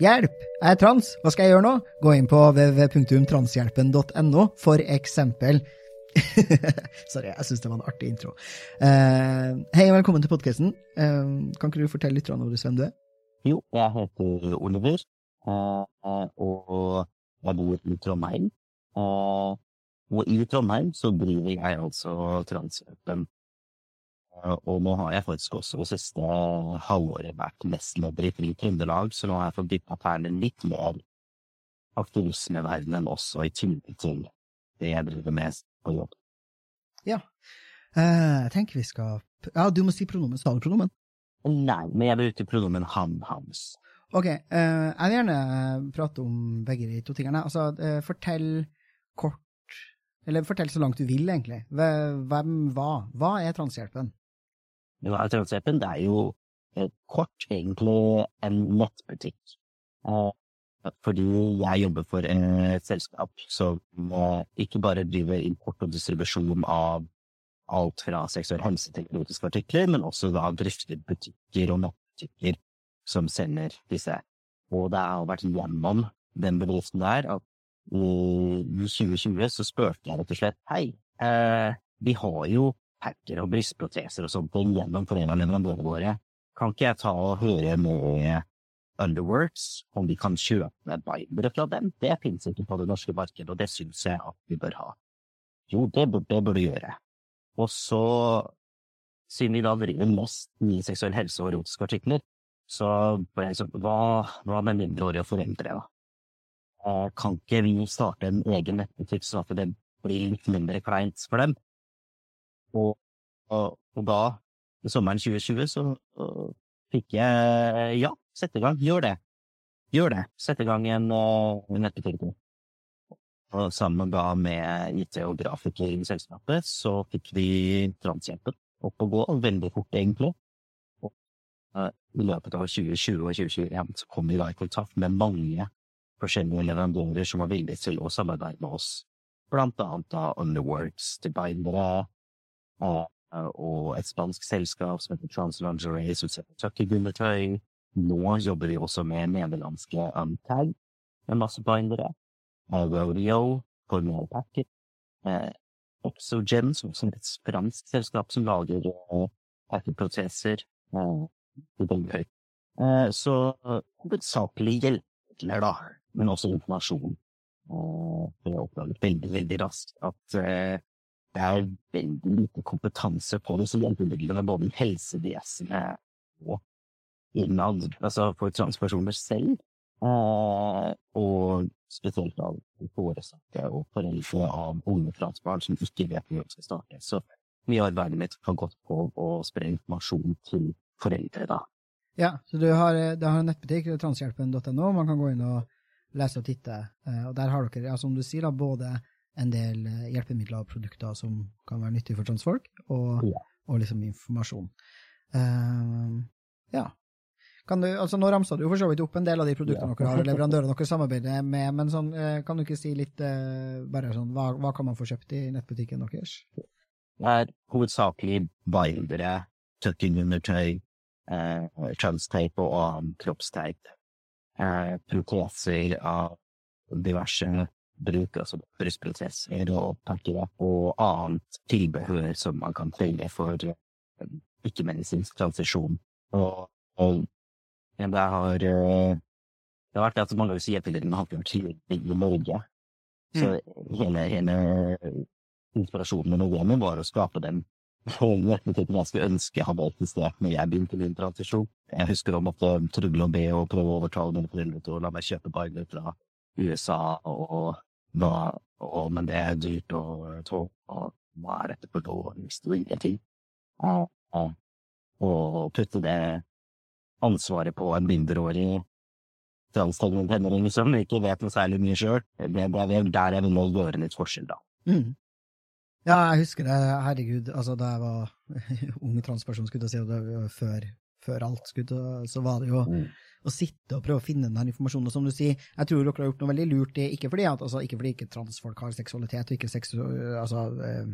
Hjelp! Jeg er trans, hva skal jeg gjøre nå? Gå inn på www.transhjelpen.no, for eksempel. Sorry, jeg syns det var en artig intro. Uh, hei og velkommen til podkasten. Uh, eh, kan ikke du fortelle litt om hvem du er? Jo, jeg heter Oliver, uh, og jeg bor i Trondheim. Og i Trondheim så driver jeg altså Transhjelpen. Eh, og nå har jeg faktisk også det siste halvåret vært nestleder i Fri Trøndelag, så nå har jeg fått dyppa tærne litt mer verdenen også, i tillegg til det jeg driver med på jobb. Ja. Uh, jeg tenker vi skal Ja, du må si pronomen. Sa du pronomen? Nei, men jeg bruker pronomen han-hans. Ok, uh, jeg vil gjerne prate om begge de to tingene. Altså, uh, fortell kort eller fortell så langt du vil, egentlig. Hvem, hva? Hva er Transhjelpen? Ja, Transhjelpen det er jo kort egentlig en nettbutikk. Eh, fordi jeg jobber for et selskap som ikke bare driver import og distribusjon av alt fra seksuell helse til erotiske artikler, men også da drifter butikker og nettbutikker som sender disse. Og det har vært gjennom den bedriften der at i 2020 så spurte jeg rett og slett hei, eh, vi har jo packer og brystproteser og sånt gjennom en av leverandørene våre. Kan ikke jeg ta og høre med Underworks om de kan kjøpe bindere fra dem? Det finnes ikke på det norske markedet, og det syns jeg at vi bør ha. Jo, det burde bør du gjøre. Og så, siden vi da driver mest med seksuell helse og erotiske artikler, så ble jeg sånn, hva, hva med mindreårige foreldre, da? Eh, kan ikke vi starte en egen nettbutikk sånn at det blir litt mindre kleint for dem? Og, og, og da, sommeren 2020, så og, fikk jeg ja, sette i gang, gjør det. Gjør det. Sette i gang en uh, nettbutikk. Og sammen da med IT og grafiker i selskapet, så fikk vi Transhjelpen opp og gå, veldig fort egentlig. Og uh, i løpet av 2020 og 2021 så kom vi da i kontakt med mange forskjellige leverandører som var villige til å samarbeide med oss, blant annet da Underworks til bindere, og, og et spansk selskap som heter Translingerie, som selger tøkkelgummitøy. Nå jobber vi også med nederlandske Untag, med masse bindere. Rodeo, Formel Packet. Eh, Oxogen, som er et fransk selskap som lager eh. Eh, eh, så hovedsakelig hjelpemidler, da men også informasjon. Og jeg oppdaget veldig, veldig raskt at det er veldig lite kompetanse på det som hjelpemidlene, både helsevesenet og innad, altså for transpersoner selv. Uh, og spesielt av foresatte og foreldre av unge transbarn som ikke vet hvor de skal starte. Så mye av arbeidet mitt har gått på å spre informasjon til foreldre, da. Ja, så du har, du har en nettbutikk, transhjelpen.no. Man kan gå inn og lese og titte. Eh, og der har dere, ja, som du sier, da, både en del eh, hjelpemidler og produkter som kan være nyttige for transfolk, og, ja. og liksom informasjon. Uh, ja. Kan du, altså Nå ramsa du for så vidt opp en del av de produktene ja. dere har, og leverandørene dere samarbeider med, men sånn, kan du ikke si litt uh, bare sånn, hva, hva, kan man få kjøpt i nettbutikken deres? Det er hovedsakelig bindere, tøkkenundertøy, eh, kjønnsteip og annen kroppsteip eh, proteser av diverse bruk, altså brystproteser og pakker og annet tilbehør som man kan trenge for eh, ikke-medisinsk transisjon. Og, og ja, det har eh, det har vært at mange ganger hjelpemidlene har vært tilgjengelig i Norge. Så mm. hele, hele inspirasjonen med Novemi var å skape den Virkeligheten jeg skulle ønske hadde eksistert når jeg begynte min transisjon. Jeg husker å måtte trugle og be og prøve å overtale mine foreldre til å la meg kjøpe bagler fra USA, og, og, og, men det er dyrt og tog, og hva er dette for noe strie ting? Og, og putte det ansvaret på en mindreårig transtenåringer som ikke vet noe særlig mye sjøl. Er der jeg vil nå gjøre litt forskjell, da. Mm. Ja, jeg husker det, herregud, altså da jeg var ung transperson, skulle jeg si, og det var før, før alt, skulle, så var det jo Mm. å sitte og prøve å finne den informasjonen. Og som du sier, jeg tror dere har gjort noe veldig lurt, i- ikke fordi, at, altså, ikke fordi ikke transfolk har seksualitet, og ikke seksu... Altså, eh,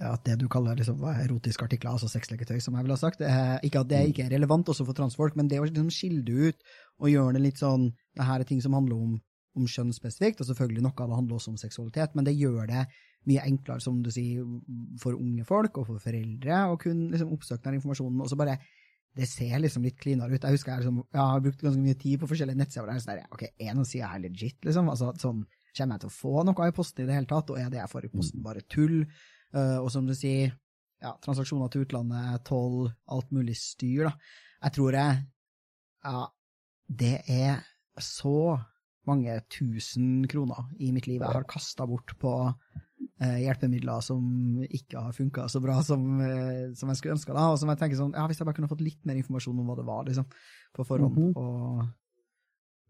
at det du kaller liksom, er erotiske artikler, altså sexleketøy, som jeg ville ha sagt, ikke at det ikke er relevant også for transfolk, men det å liksom skille det ut og gjøre det litt sånn Det her er ting som handler om, om kjønn spesifikt, og selvfølgelig noe av det handler også om seksualitet, men det gjør det mye enklere, som du sier, for unge folk og for foreldre å kunne liksom oppsøke den informasjonen, og så bare det ser liksom litt cleanere ut. Jeg husker jeg, liksom, jeg har brukt ganske mye tid på forskjellige nettsider. og jeg er sånn der, ok, Er noen sider her legit, liksom? Altså, sånn, Kommer jeg til å få noe i posten i det hele tatt, og er det jeg får i posten bare tull? Uh, og som du sier, ja, transaksjoner til utlandet, toll, alt mulig styr, da. Jeg tror jeg Ja, det er så mange tusen kroner i mitt liv jeg har kasta bort på hjelpemidler som ikke har funka så bra som, eh, som jeg skulle ønska. Og som jeg tenker sånn, ja, hvis jeg bare kunne fått litt mer informasjon om hva det var, liksom, på forhånd, Mhm. og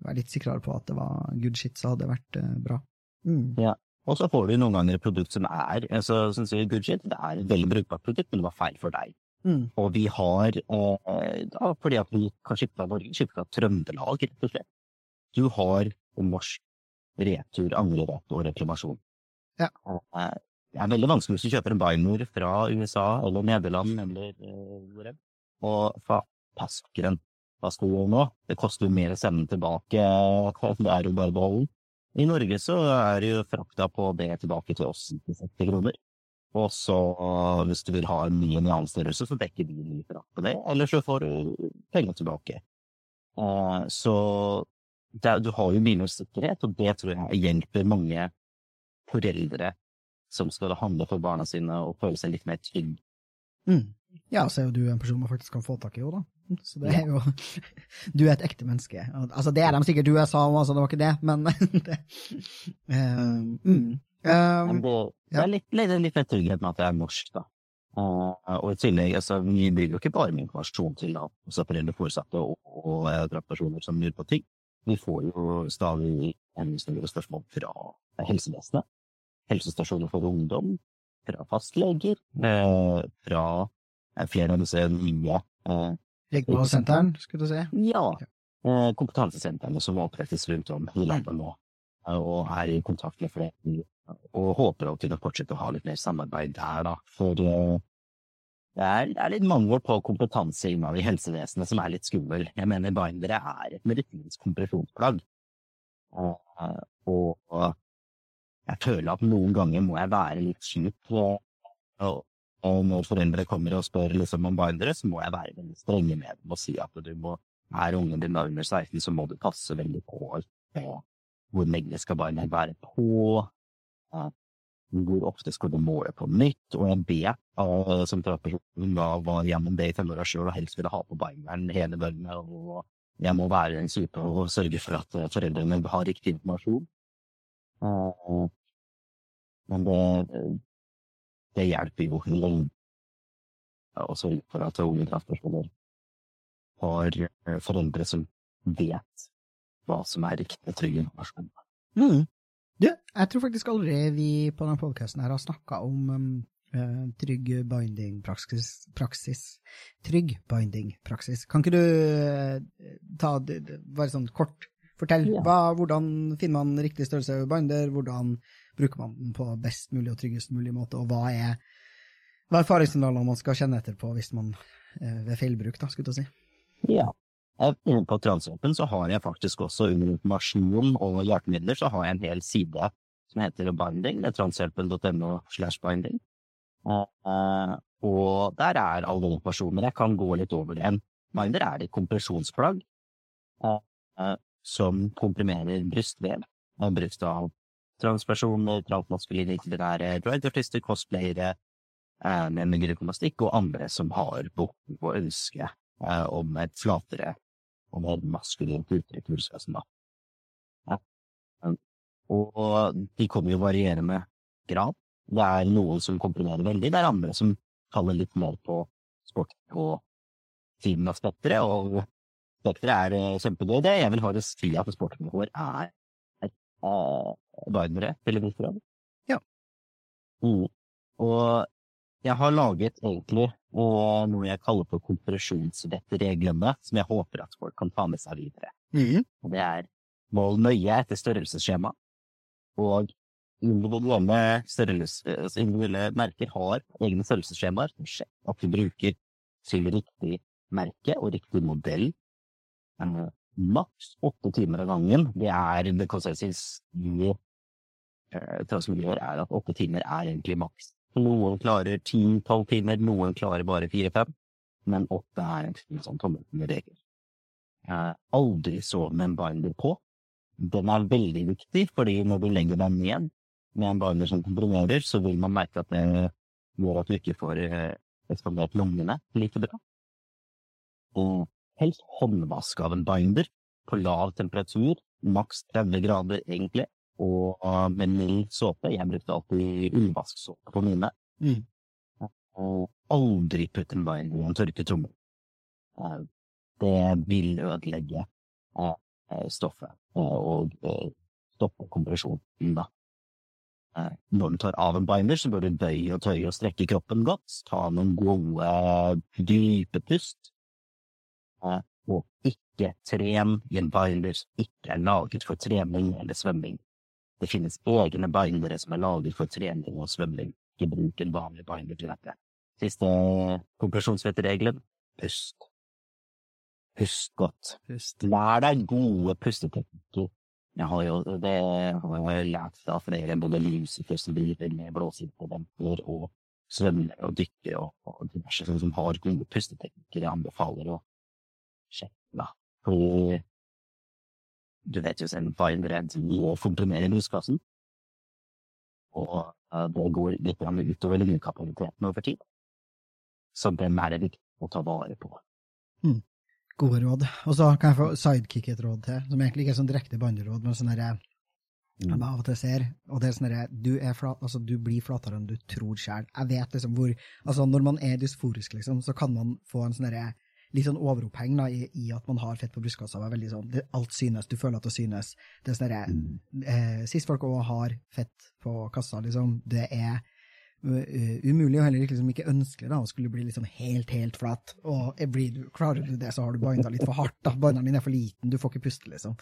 være litt sikrere på at det var good shit, så hadde det vært eh, bra. Mm. Og så får du noen ganger et produkt som er altså, som sier good shit, det er et veldig brukbart produkt, men det var feil for deg. Mm. Og vi har, og, da, fordi at vi kan skifte av Norge, skifte av Trøndelag, rett og slett. Du har norsk retur, angrerett og reklamasjon. Ja. Eh, det er veldig vanskelig hvis du kjøper en Binor fra USA eller Nederland eller eh, hvor enn. og fa, Paskeren. Hva skal du nå? Det koster jo mer å sende den tilbake, det er jo bare beholden. I Norge så er det jo frakta på det tilbake til oss til 60 kroner. Og så, hvis du vil ha en ny en annen størrelse, så dekker de ny frakt på det, eller så får du penger tilbake. Eh, så det, du har jo minussikkerhet, og det tror jeg hjelper mange foreldre som skal handle for barna sine og føle seg litt mer trygg. Mm. Ja, så er jo du en person man faktisk kan få tak i òg, da. Så det er jo Du er et ekte menneske. Altså, det er de sikkert USA òg, altså, det var ikke det, men det, mm. Um, det, det er litt, litt, litt mer trygghet med at jeg er norsk, da. Eh, og i tillegg, altså, vi bygger jo ikke bare med informasjon til da, også foreldre, foresatte og, og eh, personer som lurer på ting. Vi får jo stadig en større spørsmål fra helsevesenet, helsestasjoner for ungdom, fra fastleger, eh, fra eh, flere av disse nye eh, Regionalsenteren, skulle du si. ja, kompetansesentrene som opprettes rundt om i landet nå, og er i kontakt med flere, og håper å kunne fortsette å ha litt mer samarbeid der, da. For det er, det er litt mangel på kompetanse innad i helsevesenet som er litt skummel. Jeg mener bindere er et medisinsk kompresjonsplagg. Og, og jeg føler at noen ganger må jeg være litt kjip. Og, og, og når foreldre kommer og spør liksom om bindere, så må jeg være veldig strenge med dem og si at du må, er ungen din under 16, så må du passe veldig på, hvor lenge skal barnet være på, hvor ofte skal du måle på nytt, og jeg vet som transperson da var gjennom det i femåra sjøl og helst ville ha på binderen hele døgnet, og jeg må være den kjipe og sørge for at foreldrene har riktig informasjon. Eh, men det, det hjelper jo lenge å sørge for at unge transpersoner har eh, foreldre som vet hva som er riktig trygg informasjon. Mm. Du, jeg tror faktisk aldri vi på denne podkasten har snakka om um, eh, trygg binding-praksis. Trygg binding-praksis. Kan ikke du eh, ta bare sånn kort Fortell. Ja. Hva, hvordan finner man riktig størrelse binder? Hvordan bruker man den på best mulig og tryggest mulig måte? Og hva er, hva er faresignaler man skal kjenne etter på hvis man eh, ved feilbruk, da, skulle jeg si? Ja. Eh, på Transåpen så har jeg faktisk også under informasjon og hjelpemidler så har jeg en hel side som heter Binding. Det er transhjelpen.no slash binding. Eh, og der er alle personer. Jeg kan gå litt over det. En binder er et kompresjonsplagg som komprimerer brystvev. Brukt av transpersoner, transmaskuline litterære dragartister, cosplayere, eh, med gynekomastikk og andre som har behov og ønske eh, om et flatere og mer maskulint uttrykk. Ja. Og de kommer jo varierende grad. Det er noen som komprimerer veldig, det er andre som faller litt mer på sport og filmaspekteret, og spekteret er eh, kjempegøy. Det jeg vil det si at sporten vår er uh, bindere til en viss grad. Ja. Mm. Og jeg har laget egentlig uh, noe jeg kaller for kompresjonsrettreglene, som jeg håper at folk kan ta med seg videre. Mm. Og det er mål nøye etter størrelsesskjema, og individuelle, altså individuelle merker har egne størrelsesskjemaer. Sjekk at du bruker til riktig merke og riktig modell. Uh, maks åtte timer av gangen. Det er det consensus i transmiljøer er at åtte timer er egentlig maks. Noen klarer ti-tolv timer, noen klarer bare fire-fem, men åtte er en sånn tommelfingerregel. har aldri sov med en binder på. Den er veldig viktig, fordi når du legger den ned med en binder som komprimerer, så vil man merke at det gjør at du ikke får uh, ekspandert lungene like bra. Og helst håndvask av en binder på lav temperatur, maks 30 grader egentlig, og uh, med mild såpe. Jeg brukte alltid ullvasksåpe på mine. Mm. Og aldri putt en bind i en tørket trommel. Uh, det vil ødelegge uh, stoffet og stoppe kompresjonen, da. Når du tar av en binder, så bør du bøye og tøye og strekke kroppen godt. Ta noen gode, dype pust. Og ikke tren i en binder som ikke er laget for trening eller svømming. Det finnes egne bindere som er laget for trening og svømming. Ikke bruk en vanlig binder til dette. Siste kompresjonsvettregelen pust. Pust godt. Pust. Lær deg gode pusteteknikker. Jeg har jo det har jeg lært fra flere både musikere som driver med blåseinstrumenter og svømmere og dykkere og, og diverse som har gode pusteteknikker. Jeg anbefaler å sjekke, da. For du vet jo selv, binder må å komprimere huskassen, Og uh, det går litt utover lungekapasiteten over tid. Så dem er det viktig å ta vare på. Mm. Gode råd. Og så kan jeg få sidekick et råd til, som egentlig ikke er sånn direkte banderåd, men sånn derre jeg av og til ser, og det er sånn derre du, altså, du blir flatere enn du tror sjøl. Jeg vet liksom hvor Altså, når man er dysforisk, liksom, så kan man få en sånn derre litt sånn overoppheng da, i, i, at man har fett på brystkassa. det er veldig sånn, det, Alt synes, du føler at det synes. Det er sånn derre eh, Sist folk òg har fett på kassa, liksom, det er uh, umulig og heller liksom, ikke ønskelig da, å skulle bli liksom helt, helt flat. Og blir du, klarer du det, så har du binda litt for hardt. da, Binderen din er for liten, du får ikke puste, liksom.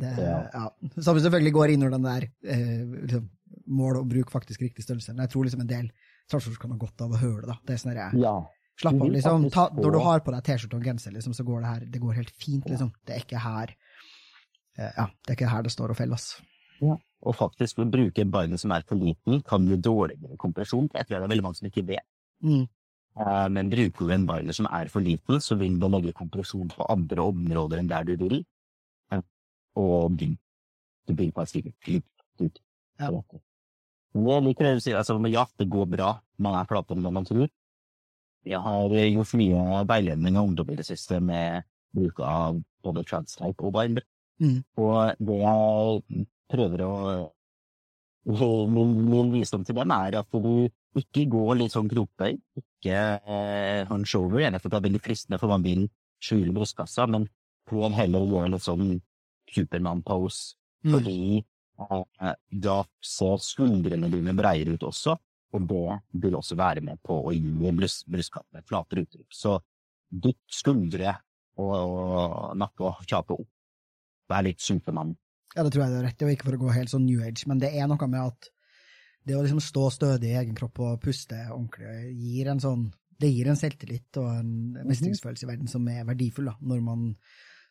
Det, Ja. ja. Samme selvfølgelig går inn under den der eh, liksom, mål og bruk faktisk riktig størrelse. Men jeg tror liksom en del transfolk kan ha godt av å høre det. da. Det er sånn derre Ja. Slapp av, liksom. Ta, når du har på deg T-skjorte og genser, liksom, så går det her det går helt fint, liksom. Det er ikke her eh, Ja, det er ikke her det står og felles. Og faktisk å bruke en binder som er for liten, kan gi dårligere kompresjon. Jeg tror det er veldig mange som ikke vet. Mm. Eh, Men bruker du en binder som er for liten, så vil du lage kompresjon på andre områder enn der du vil. Og du, du blir sikkert klipp. ut. Ja. Jeg liker det du sier, altså, ja, det går bra. Man er flatere enn man tror. Jeg har eh, gjort mye veiledning av ungdom i det siste med bruk av både transtype og binder. Mm. Og det jeg prøver å Min, min visdom til dem er at du ikke går litt sånn gropøy, ikke eh, hunch over. Jeg vet at det er veldig fristende for man vil skjule brystkassa, men prøv heller å gjøre litt sånn Supermann-pose, Mm. fordi eh, da ser skuldrene dine breiere ut også, og det vil også være med på å gi bryst, brystkassen et flatere uttrykk. Så dytt skuldre og, og nakke og kjape opp. Vær litt Supermann. Ja, det tror jeg det er rett. i, ikke for å gå helt sånn new age, men det er noe med at det å liksom stå stødig i egen kropp og puste ordentlig gir en sånn det gir en selvtillit og en mestringsfølelse i verden som er verdifull, da, når man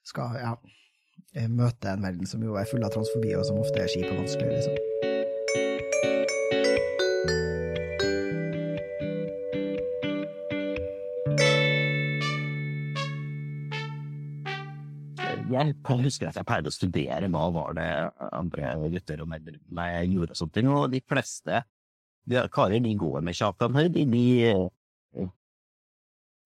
skal ja, møte en verden som jo er full av transfobi, og som ofte er kjip og vanskelig. liksom. Jeg husker at jeg pleide å studere hva var det andre gutter og menn rundt meg gjorde og sånt, og de fleste de, karer de går med kjakan, de, de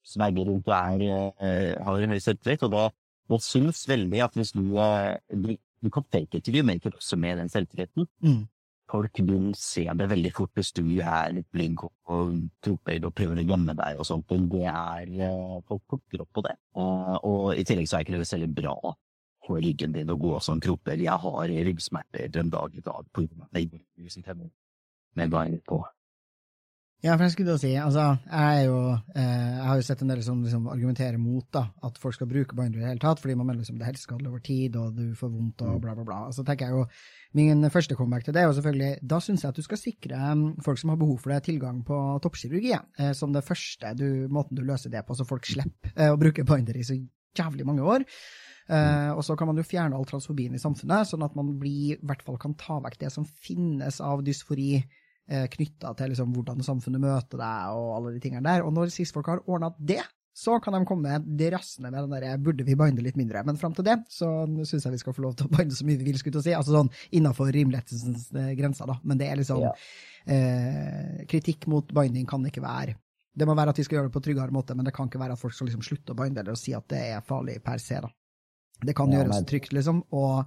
sverger rundt og er, eh, har en høy selvtillit, og da jeg syns veldig at hvis du, eh, de, du kan fake it til you make it også med den selvtilliten. Mm. folk vil se det veldig fort hvis du er litt blygg og tropøyd og prøver å gjemme deg og sånt. men det er eh, Folk plukker opp på det. Eh, og i tillegg så er ikke det veldig bra for ryggen din og gå som kropper. Jeg har ryggsmerter den dag i dag på grunn av det. Med bein på. Ja, for jeg skulle da si, altså, jeg, jo, eh, jeg har jo sett en del som liksom, argumenterer mot da, at folk skal bruke binder i det hele tatt, fordi man mener liksom, det er helseskadelig over tid, og du får vondt og bla, bla, bla. Så tenker jeg jo, Min første comeback til det er jo selvfølgelig, da syns jeg at du skal sikre mm, folk som har behov for det, tilgang på toppkirurgi, eh, som det første du, måten du løser det på, så folk slipper eh, å bruke binder i så jævlig mange år. Uh, og så kan man jo fjerne all transfobien i samfunnet, sånn at man blir, i hvert fall kan ta vekk det som finnes av dysfori eh, knytta til liksom, hvordan samfunnet møter deg og alle de tingene der. Og når cis-folk har ordna det, så kan de komme drassende med den derre 'burde vi binde litt mindre'? Men fram til det så syns jeg vi skal få lov til å binde så mye vi vil, skulle si. Altså sånn innafor rimelighetens eh, grenser, da. Men det er liksom ja. eh, Kritikk mot binding kan ikke være Det må være at vi skal gjøre det på tryggere måte, men det kan ikke være at folk skal liksom slutte å binde eller si at det er farlig per se, da. Det kan gjøres trygt, liksom. og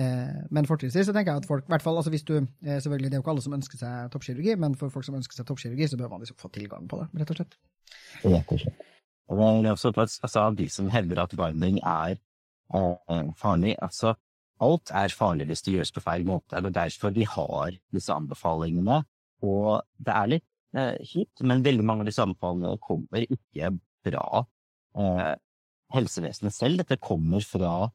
Eh, men fortrinnsvis så tenker jeg at folk, hvert fall, altså hvis du, eh, selvfølgelig Det er jo ikke alle som ønsker seg toppkirurgi, men for folk som ønsker seg toppkirurgi, så bør man liksom få tilgang på det, rett og slett. Rett og slett. Og det er også altså, de som hevder at binding er uh, farlig. Altså, alt er farlig hvis det gjøres på feil måte. Det er derfor vi har disse anbefalingene. Og det er litt uh, kjipt, men veldig mange av disse anbefalingene kommer ikke bra uh, helsevesenet selv. Dette kommer fra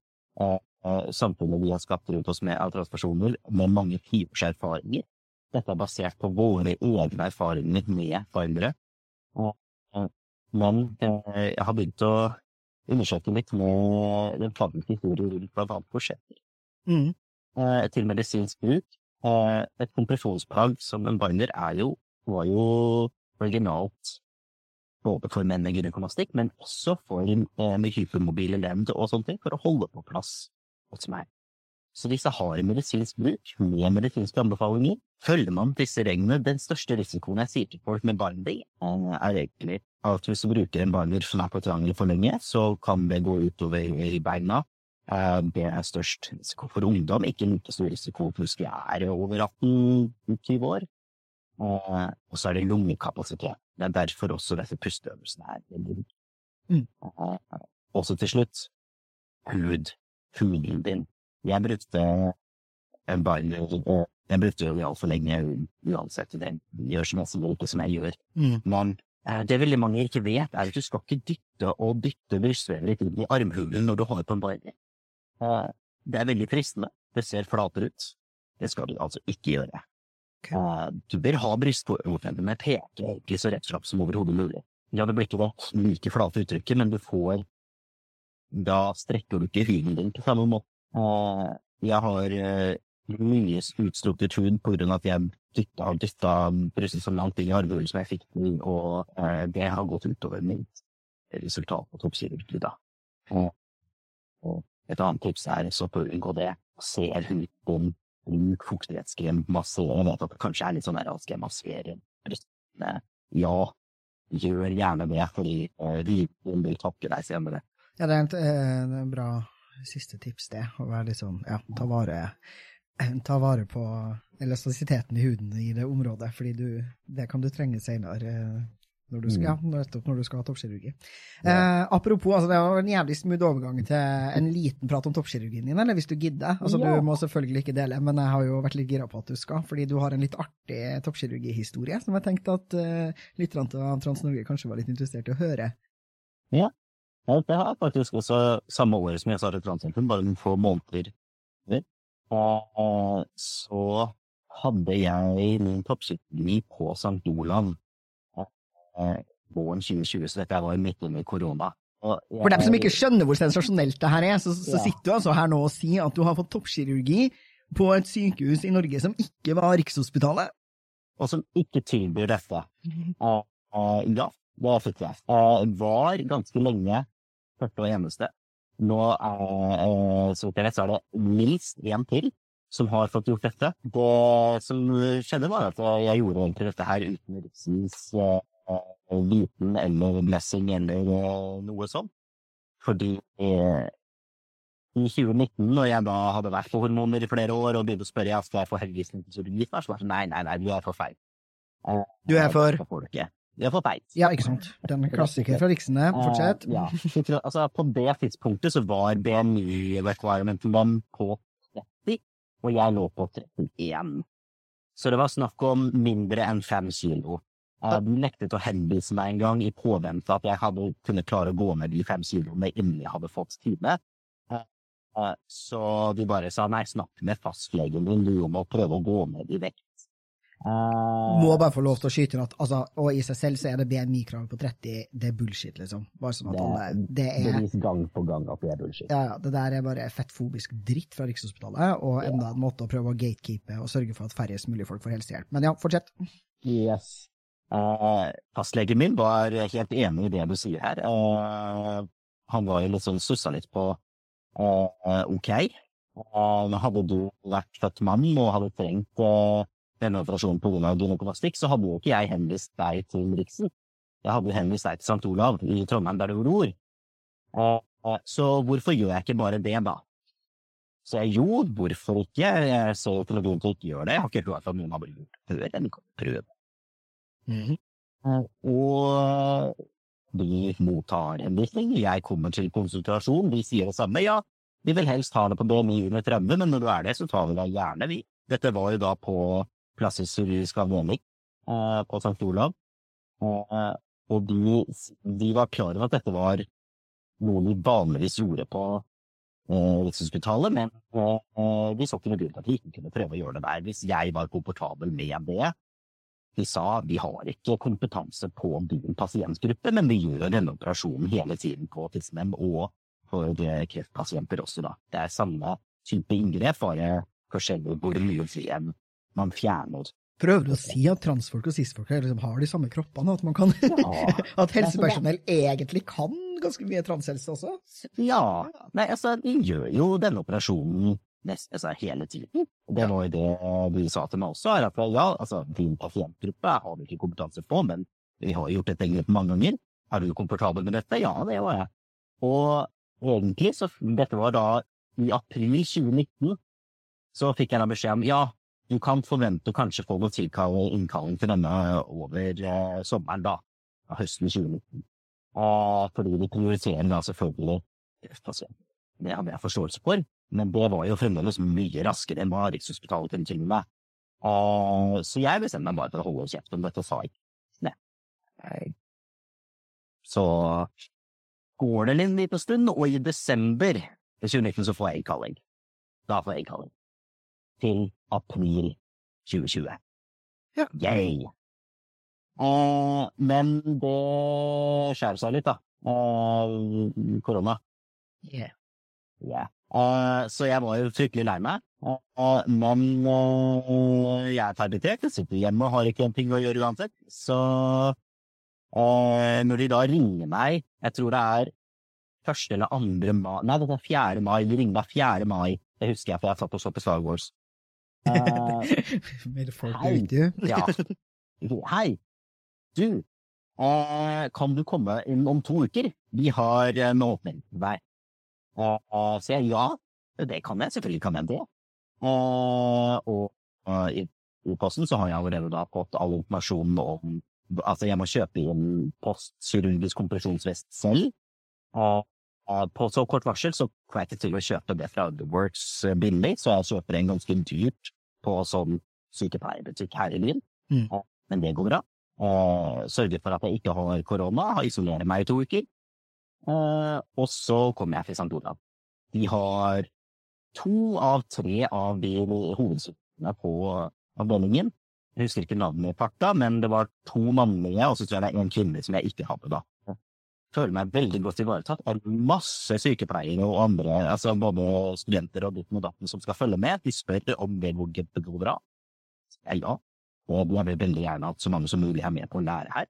Eh, samfunnet vi har skapt rundt oss med transpersoner, med mange tiårs erfaringer. Dette er basert på våre egne erfaringer med foreldre. Eh, men eh, jeg har begynt å undersøke litt med den faglige historien rundt blant annet Mm. Eh, Til medisinsk bruk. Et kompresjonsplagg som en binder er jo, var jo originalt både for menn med gynekomastikk, men også for med hypermobile ledd og sånne ting, for å holde på plass hos meg. Så disse har medisinsk bruk, med medisinske anbefalinger. Følger man disse reglene, den største risikoen jeg sier til folk med binding, eh, er egentlig at hvis du bruker en barner som er på triangel for lenge, så kan det gå utover i beina. Eh, det er størst risiko for ungdom, ikke like stor risiko hvis de er over 18-20 år. Eh, og så er det lungekapasitet. Det er derfor også disse pusteøvelsene er veldig viktige. Mm. Også til slutt, hud huden din. Jeg brukte en binder jeg brukte det altfor lenge uansett. Det gjør så masse bruke som jeg gjør. Mm. Men eh, det veldig mange ikke vet, er at du skal ikke dytte og dytte brystvevet inn i armhulen når du har på en. Eh, det er veldig fristende. Det ser flatere ut. Det skal du altså ikke gjøre. Okay. Eh, du bør ha brystvortene med peke egentlig så rett fram som overhodet mulig. Ja, det blir ikke det like flate uttrykket, men du får da strekker du ikke huden din på samme måte. Jeg har eh, mye utstrukket hud på grunn av at jeg dytta og dytta brystet så langt inn i armhulen som jeg fikk til, og eh, det har gått utover mitt resultat på toppkirurgi, da. Og et annet tips er så på å unngå det, ser huden, bruk fuktighetskrem, masse og at det kanskje er litt sånn der, skal jeg massere brystene? Ja, gjør gjerne det, fordi uh, huden vil takke deg senere. Ja, det er et, et eh, bra siste tips, det. Å være litt sånn, ja, ta vare, ta vare på elastisiteten i huden i det området, fordi du, det kan du trenge senere. Eh, når du skal, ja, mm. nettopp når du skal ha toppkirurgi. Ja. Eh, apropos, altså, det var en jævlig smooth overgang til en liten prat om toppkirurgien din, eller hvis du gidder. Altså, ja. Du må selvfølgelig ikke dele, men jeg har jo vært litt gira på at du skal, fordi du har en litt artig toppkirurgihistorie som jeg tenkte at uh, lytterne av Trans-Norge kanskje var litt interessert i å høre. Ja, ja, det har jeg faktisk også samme året som jeg startet Transsentrum, bare noen få måneder Og så hadde jeg min toppkirurgi på St. Olav eh, våren 2020, så dette var midt under korona. Jeg, For dem som ikke skjønner hvor sensasjonelt det her er, så, så ja. sitter du altså her nå og sier at du har fått toppkirurgi på et sykehus i Norge som ikke var Rikshospitalet? Og som ikke tilbyr dette. Og, og, ja, da fikk jeg. Og var ganske lenge første og eneste. Nå er, så vidt jeg vet, så er det minst én til som har fått gjort dette. Det som skjedde, var at jeg gjorde egentlig dette her uten Riksens viten eller blessing eller uh, noe sånt. Fordi uh, i 2019, når jeg da hadde vært på hormoner i flere år og begynte å spørre om jeg får først, så var det sånn nei, nei, nei, du er for feil. Eh, Du er for du er for feit. Ja, ikke sant. Den klassiker fra Riksene. Fortsett. Uh, ja. Jeg- Altså, på det tidspunktet så var BMI-requirementen min på 30, og jeg lå på 31. Så det var snakk om mindre enn fem kilo. De nektet å henvise meg en gang i påvente at jeg hadde kunnet klare å gå ned de fem kiloene innen jeg hadde fått time. Eh, eh, Så de bare sa nei, snakk med fastlegen din, du må prøve å gå ned i vekt. Eh, Må bare få lov til å skyte at altså, og i seg selv så er det BMI-kravet på 30, det er bullshit, liksom. Bare sånn at alle Det Det er viser gang på gang at det er bullshit. ja, ja, det der er bare fettfobisk dritt fra Rikshospitalet, og enda en måte å prøve å gatekeepe og sørge for at færrest mulig folk får helsehjelp. Men ja, fortsett. Yes. Eh, fastlegen min var helt enig i det du sier her. Eh, han var jo litt sånn stussa litt på eh, ok. og hadde du vært født mann og hadde trengt denne operasjonen av gynekomastikk, så hadde jo ikke jeg henvist deg til Riksen. Jeg hadde henvist deg til St. Olav i Trondheim, der du bor. Så hvorfor gjør jeg ikke bare det, da? Så jeg jo, hvorfor ikke? Jeg så til ikke gjøre det. Jeg har ikke hørt at noen har gjort før. Jeg kan prøve. Eh, Og de mottar henvisning. Jeg kommer til konsultasjon. De sier det samme. Ja, vi vil helst ha det på BMI under 30, men når du er det, så tar vi deg gjerne, vi. Dette var jo da på Plassis Syrisk avdeling eh, på St. Olav. Eh, og de, de var klar over at dette var noe de vanligvis gjorde på eh, Rikshospitalet, men eh, de så ikke noe grunn til at de ikke kunne prøve å gjøre det der hvis jeg var komfortabel med det. De sa vi har ikke kompetanse på din pasientgruppe, men vi gjør denne operasjonen hele tiden på TISMEM og for eh, kreftpasienter også, da. Det er samme type inngrep, bare forskjellig hvor mye VM man fjerner. Prøver du å si at transfolk og cis-folk liksom har de samme kroppene, at man kan Ja. At helsepersonell egentlig kan ganske mye transhelse også? Ja, nei, altså, de gjør jo denne operasjonen nest, altså, hele tiden. Det var jo det du sa til meg også, er at ja, altså, din pasientgruppe har vi ikke kompetanse på, men vi har gjort dette grepet mange ganger. Er du komfortabel med dette? Ja, det var jeg. Og egentlig, så dette var da i april 2019, så fikk jeg da beskjed om ja, du kan forvente å kanskje få noe innkalling til denne over eh, sommeren, da. av Høsten 2019. Og fordi vi prioriterer da selvfølgelig kreftpasienter. Det hadde jeg forståelse for, men det var jo fremdeles mye raskere enn hva Rikshospitalet kunne tilby meg. Og, så jeg bestemte meg bare for å holde kjeft om dette og sa ikke nei. Så går det en liten stund, og i desember 2019 så får jeg innkalling. Da får jeg innkalling. Til april 2020. Ja. Yay! Eh, men det skjærer seg litt, da. Eh, korona. Yeah. Ja. Eh, så jeg var jo fryktelig lei meg. Og men og jeg er permittert, jeg sitter hjemme og har ikke en ting å gjøre uansett. Så eh, når de da ringer meg, jeg tror det er første eller andre mai Nei, det er fjerde mai. De ringer meg fjerde mai. Det husker jeg, for jeg satt og så på Star Wars. Eh, Mer folk Hei. ute. ja. Hei, du, eh, kan du komme inn om to uker? Vi har eh, en åpning til og eh, så jeg ja, det kan jeg, selvfølgelig kan jeg det. Eh, og eh, i, i posten så har jeg allerede da fått all informasjonen om Altså, jeg må kjøpe inn postkirurgisk kompresjonsvest selv. Og, og på så kort varsel så får jeg ikke til å kjøpe det fra Works eh, billig, så jeg kjøper en ganske dyrt på sånn sykepleierbutikk her i byen. Mm. Men det går bra. Og sørger for at jeg ikke har korona, isolerer meg i to uker. Eh, og så kommer jeg til St. Olav. De har to av tre av de hovedsykene på avdelingen. Jeg husker ikke navnet i farta, men det var to mannlige, og så tror jeg det er en kvinne som jeg ikke hadde da. Føler meg veldig godt ivaretatt av masse sykepleiere og andre, altså både studenter og ditten og datten som skal følge med. De spør om det hvor det går bra. Jeg, ja, og jeg vil veldig gjerne at så mange som mulig er med på å lære her.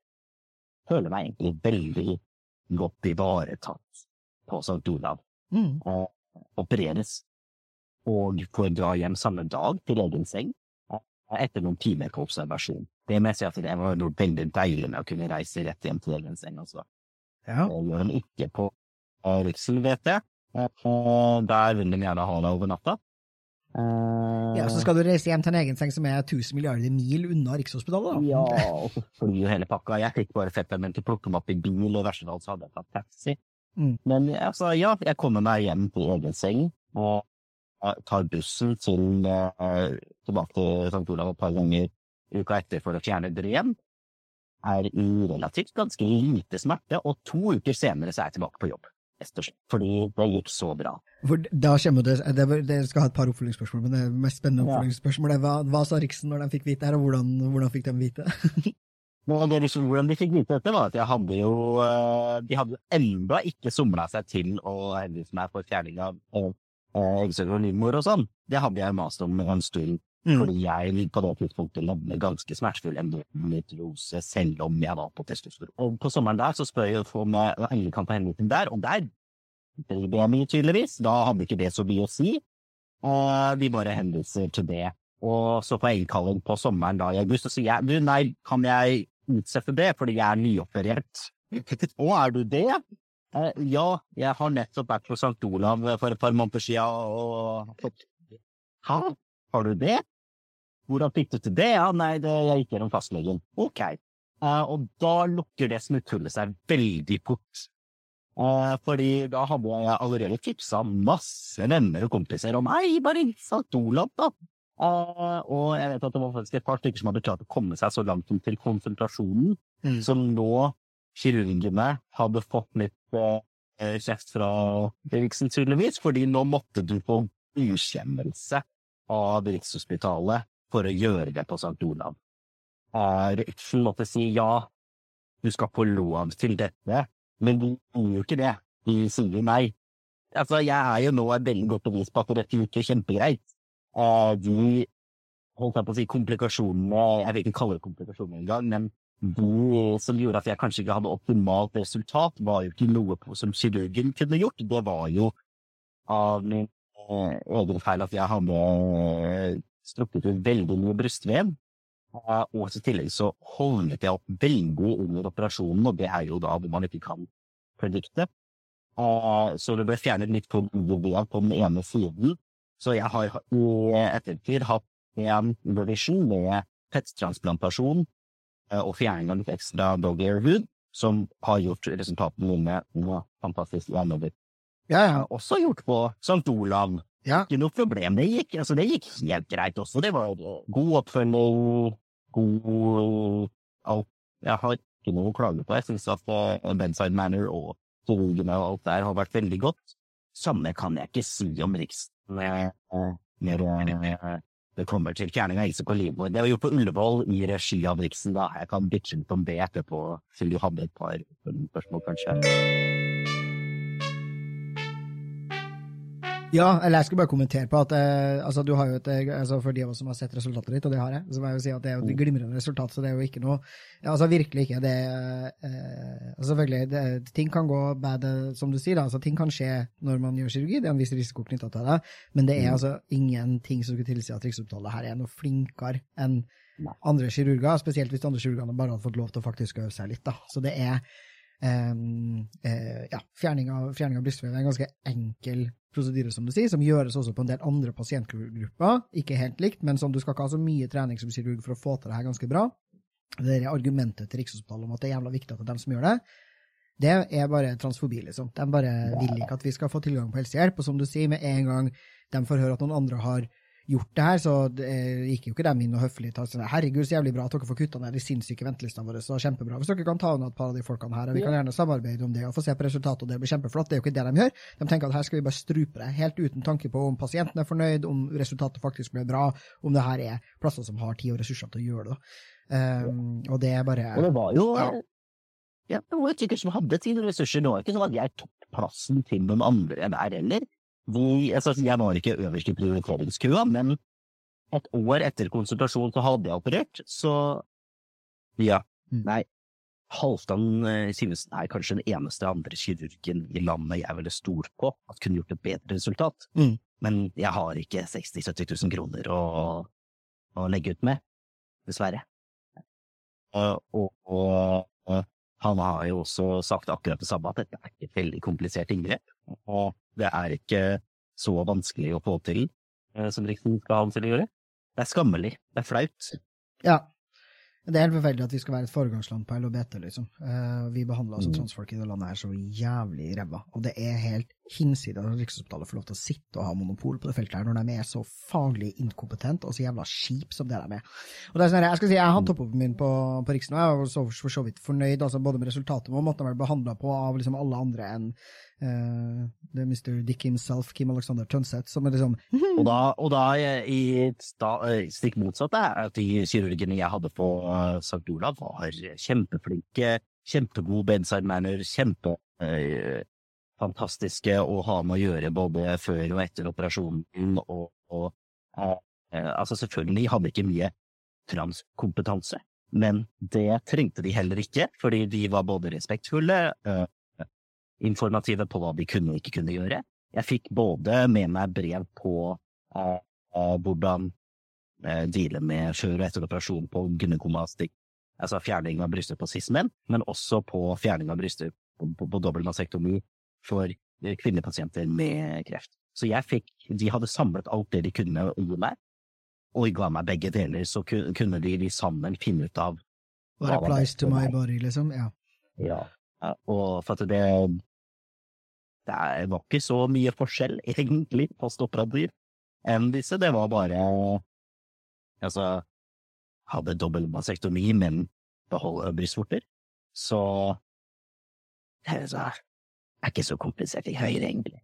Føler meg egentlig veldig godt ivaretatt på St. Olav. Mm. og opereres og får dra hjem samme dag til egen seng etter noen timer på observasjon. Det må jeg si at det var noe veldig deilig med å kunne reise rett hjem til egen seng. Altså. Ja. Det gjør den ikke på eh, vet jeg. Og der vil de gjerne ha deg over natta. Uh, ja, Så skal du reise hjem til en egen seng som er 1000 milliarder mil unna Rikshospitalet? da? Ja, og så flyr jo hele pakka. Jeg fikk bare fetteren min til å plukke meg opp i bil, og i verste fall så hadde jeg tatt taxi. Mm. Men altså, ja, jeg kommer meg hjem på egen seng, og tar bussen til, uh, tilbake til St. Olav et par ganger uka etter for å fjerne dren. Er i relativt ganske lite smerte, og to uker senere så er jeg tilbake på jobb og. Fordi det gikk så bra. For da kommer det, det, skal ha et par oppfølgingsspørsmål, men det mest spennende oppfølgingsspørsmålet hva, hva sa Riksen når de fikk vite her, og hvordan, hvordan fikk de vite Nå, det liksom, hvordan de fikk vite dette, var at jeg hadde jo eh, De hadde ennå ikke somla seg til å henvise meg for fjerning av eggstokker og livmor og sånn. Det hadde jeg mast om en stund. Mm. Fordi jeg på det tidspunktet levde ganske smertefull endometriose selv om jeg var på testosteron. Og på sommeren der så spør jeg om jeg kan få henvisning der, og der driver jeg mye, tydeligvis. Da hadde ikke det så mye å si. Og vi bare henviser til det. Og så på innkalling på sommeren da i august og sier jeg du, nei, kan jeg utsette det fordi jeg er nyoperert? Å, er du det? Eh, ja, jeg har nettopp vært på St. Olav for et par måneder siden og fått Hæ, har du det? Hvordan fikk du til det? Ja, nei, det, jeg gikk gjennom fastlegen. Ok. Uh, og da lukker det smutthullet seg veldig fort. Uh, fordi da hadde jeg allerede tipsa masse venner og kompiser om Hei, bare St. Olav, da. Uh, og jeg vet at det var faktisk et par stykker som hadde klart å komme seg så langt som til konsentrasjonen, mm. som nå kirurgene hadde fått litt uh, kjeft fra Riksen, tydeligvis, fordi nå måtte du få ukjennelse av Rikshospitalet for å gjøre det på St. Olav. Røyksen måtte si ja, du skal få lov til dette, men de gjør jo ikke det. De sier nei. Altså, jeg er jo nå et veldig godt bevis på at dette gikk kjempegreit. De holdt jeg på å si komplikasjonene, jeg vil ikke kalle det komplikasjoner engang, men det som gjorde at jeg kanskje ikke hadde optimalt resultat, var jo ikke noe som kirurgen kunne gjort. Det var jo av min eh, egen feil at jeg hadde strukket ut veldig mye brystvev. Og i tillegg så holdet jeg opp veldig under operasjonen, og det er jo da hvor man ikke kan predikte. Så det ble fjernet litt på den ene siden. Så jeg har i ettertid hatt en revision med pettransplantasjon og fjerning av litt ekstra dog ear hood, som har gjort resultatene mine fantastisk gjennover. Jeg har Også gjort på St. Olav, ja. Ikke noe problem. Det gikk, altså, det gikk helt greit også. Det var god oppfølging, god alt. Jeg har ikke noe å klage på. Jeg syns at uh, Benside Manor og kirurgene og alt der har vært veldig godt. Samme kan jeg ikke si om Riksen når det kommer til fjerning av Else og livmor. Det var jo på Ullevål i regi av Riksen, da. Jeg kan bitche litt om det etterpå, siden du hadde et par spørsmål, kanskje. Ja, eller jeg skulle bare kommentere på at eh, altså, du har jo et, eh, altså, For de av oss som har sett resultatet ditt, og det har jeg, så må jeg jo si at det er jo et mm. glimrende resultat. Så det er jo ikke noe Altså virkelig ikke. Det eh, altså, Selvfølgelig, det, ting kan gå bad, eh, som du sier. da, altså Ting kan skje når man gjør kirurgi, det er en viss risiko knytta til det. Men det er mm. altså ingenting som skulle tilsi at Riksopptalet her er noe flinkere enn andre kirurger, spesielt hvis andre kirurgene bare hadde fått lov til å faktisk øve seg litt. da. Så det er ja, fjerning av, fjerning av brystvev er en ganske enkel prosedyre, som du sier, som gjøres også på en del andre pasientgrupper. Ikke helt likt, men som du skal ikke ha så mye trening som kirurg for å få til det her ganske bra. Det er argumentet til Rikshospitalet om at det er jævla viktig at det er dem som gjør det. Det er bare transfobi, liksom. De bare vil ikke at vi skal få tilgang på helsehjelp. Og som du sier, med en gang de får høre at noen andre har gjort det her, så det gikk jo ikke dem inn og høflig til sånn, herregud, så jævlig bra at dere får kutta ned de sinnssyke ventelistene våre, så kjempebra. Hvis dere kan ta unna et par av de folkene her, og vi kan gjerne samarbeide om det og få se på resultatet, og det blir kjempeflott, det er jo ikke det de gjør. De tenker at her skal vi bare strupe det, helt uten tanke på om pasienten er fornøyd, om resultatet faktisk blir bra, om det her er plasser som har tid og ressurser til å gjøre det. Um, og det er bare Og det var jo ja. Ja, det var jo sikkert som hadde tid og ressurser. Det var ikke sånn at jeg tok plassen til noen andre der heller. De, altså, jeg var ikke øverst i prioriteringskøa, men et år etter konsultasjon så hadde jeg operert, så ja. Mm. Nei, Halvdan eh, Simensen er kanskje den eneste andre kirurgen i landet jeg ville stolt på at kunne gjort et bedre resultat. Mm. Men jeg har ikke 60 000-70 000 kroner å, å, legge ut med, dessverre. Og, og, og, han har jo også sagt akkurat det samme, at dette er ikke et veldig komplisert inngrep. Og Det er ikke så vanskelig å få til eh, som Riksen skal ha ham til å gjøre. Det er skammelig. Det er flaut. Ja. Det er helt forferdelig at vi skal være et foregangsland på LHBT, liksom. Uh, vi behandler altså Mm. transfolk i det landet her så jævlig ræva. Og det er helt hinsides at Rikshospitalet får lov til å sitte og ha monopol på det feltet her, når de er så faglig inkompetente og så jævla skip som det de er. Og det er sånn her, jeg skal si, jeg hadde toppoppen min på, på Riksen, og jeg var så, for så vidt fornøyd, altså både med resultatet og måten de ble behandla på av liksom alle andre enn uh, det er Mr. Dick himself, Kim Alexander Tønseth, som er liksom Og da, og da eh, i sta, eh, stikk motsatt at de kirurgene jeg hadde på eh, St. Olav, var kjempeflinke, kjempegod bedside manner, kjempe eh, å ha med å gjøre både før og etter operasjonen. Og, og eh, eh, altså selvfølgelig hadde ikke mye transkompetanse, men det trengte de heller ikke, fordi de var både respektfulle, eh, informative på hva de kunne og ikke kunne gjøre. Jeg fikk både med meg brev på eh, eh, hvordan eh, deale med før og etter operasjon på gynekomastikk, altså fjerning av bryster på cis-menn, men også på fjerning av bryster på, på, på dobbeltmastektomi for kvinnepasienter med kreft. Så jeg fikk, de hadde samlet alt det de kunne gi meg, og ga meg begge deler, så kunne de, de sammen finne ut av What applies to my body, liksom. Ja. Ja, ja, og for at det Det var ikke så mye forskjell, egentlig, postoperativ enn disse. Det var bare Altså, hadde dobbel masektomi, men beholde brystvorter. Så det er så- er ikke så komplisert i høyre, egentlig.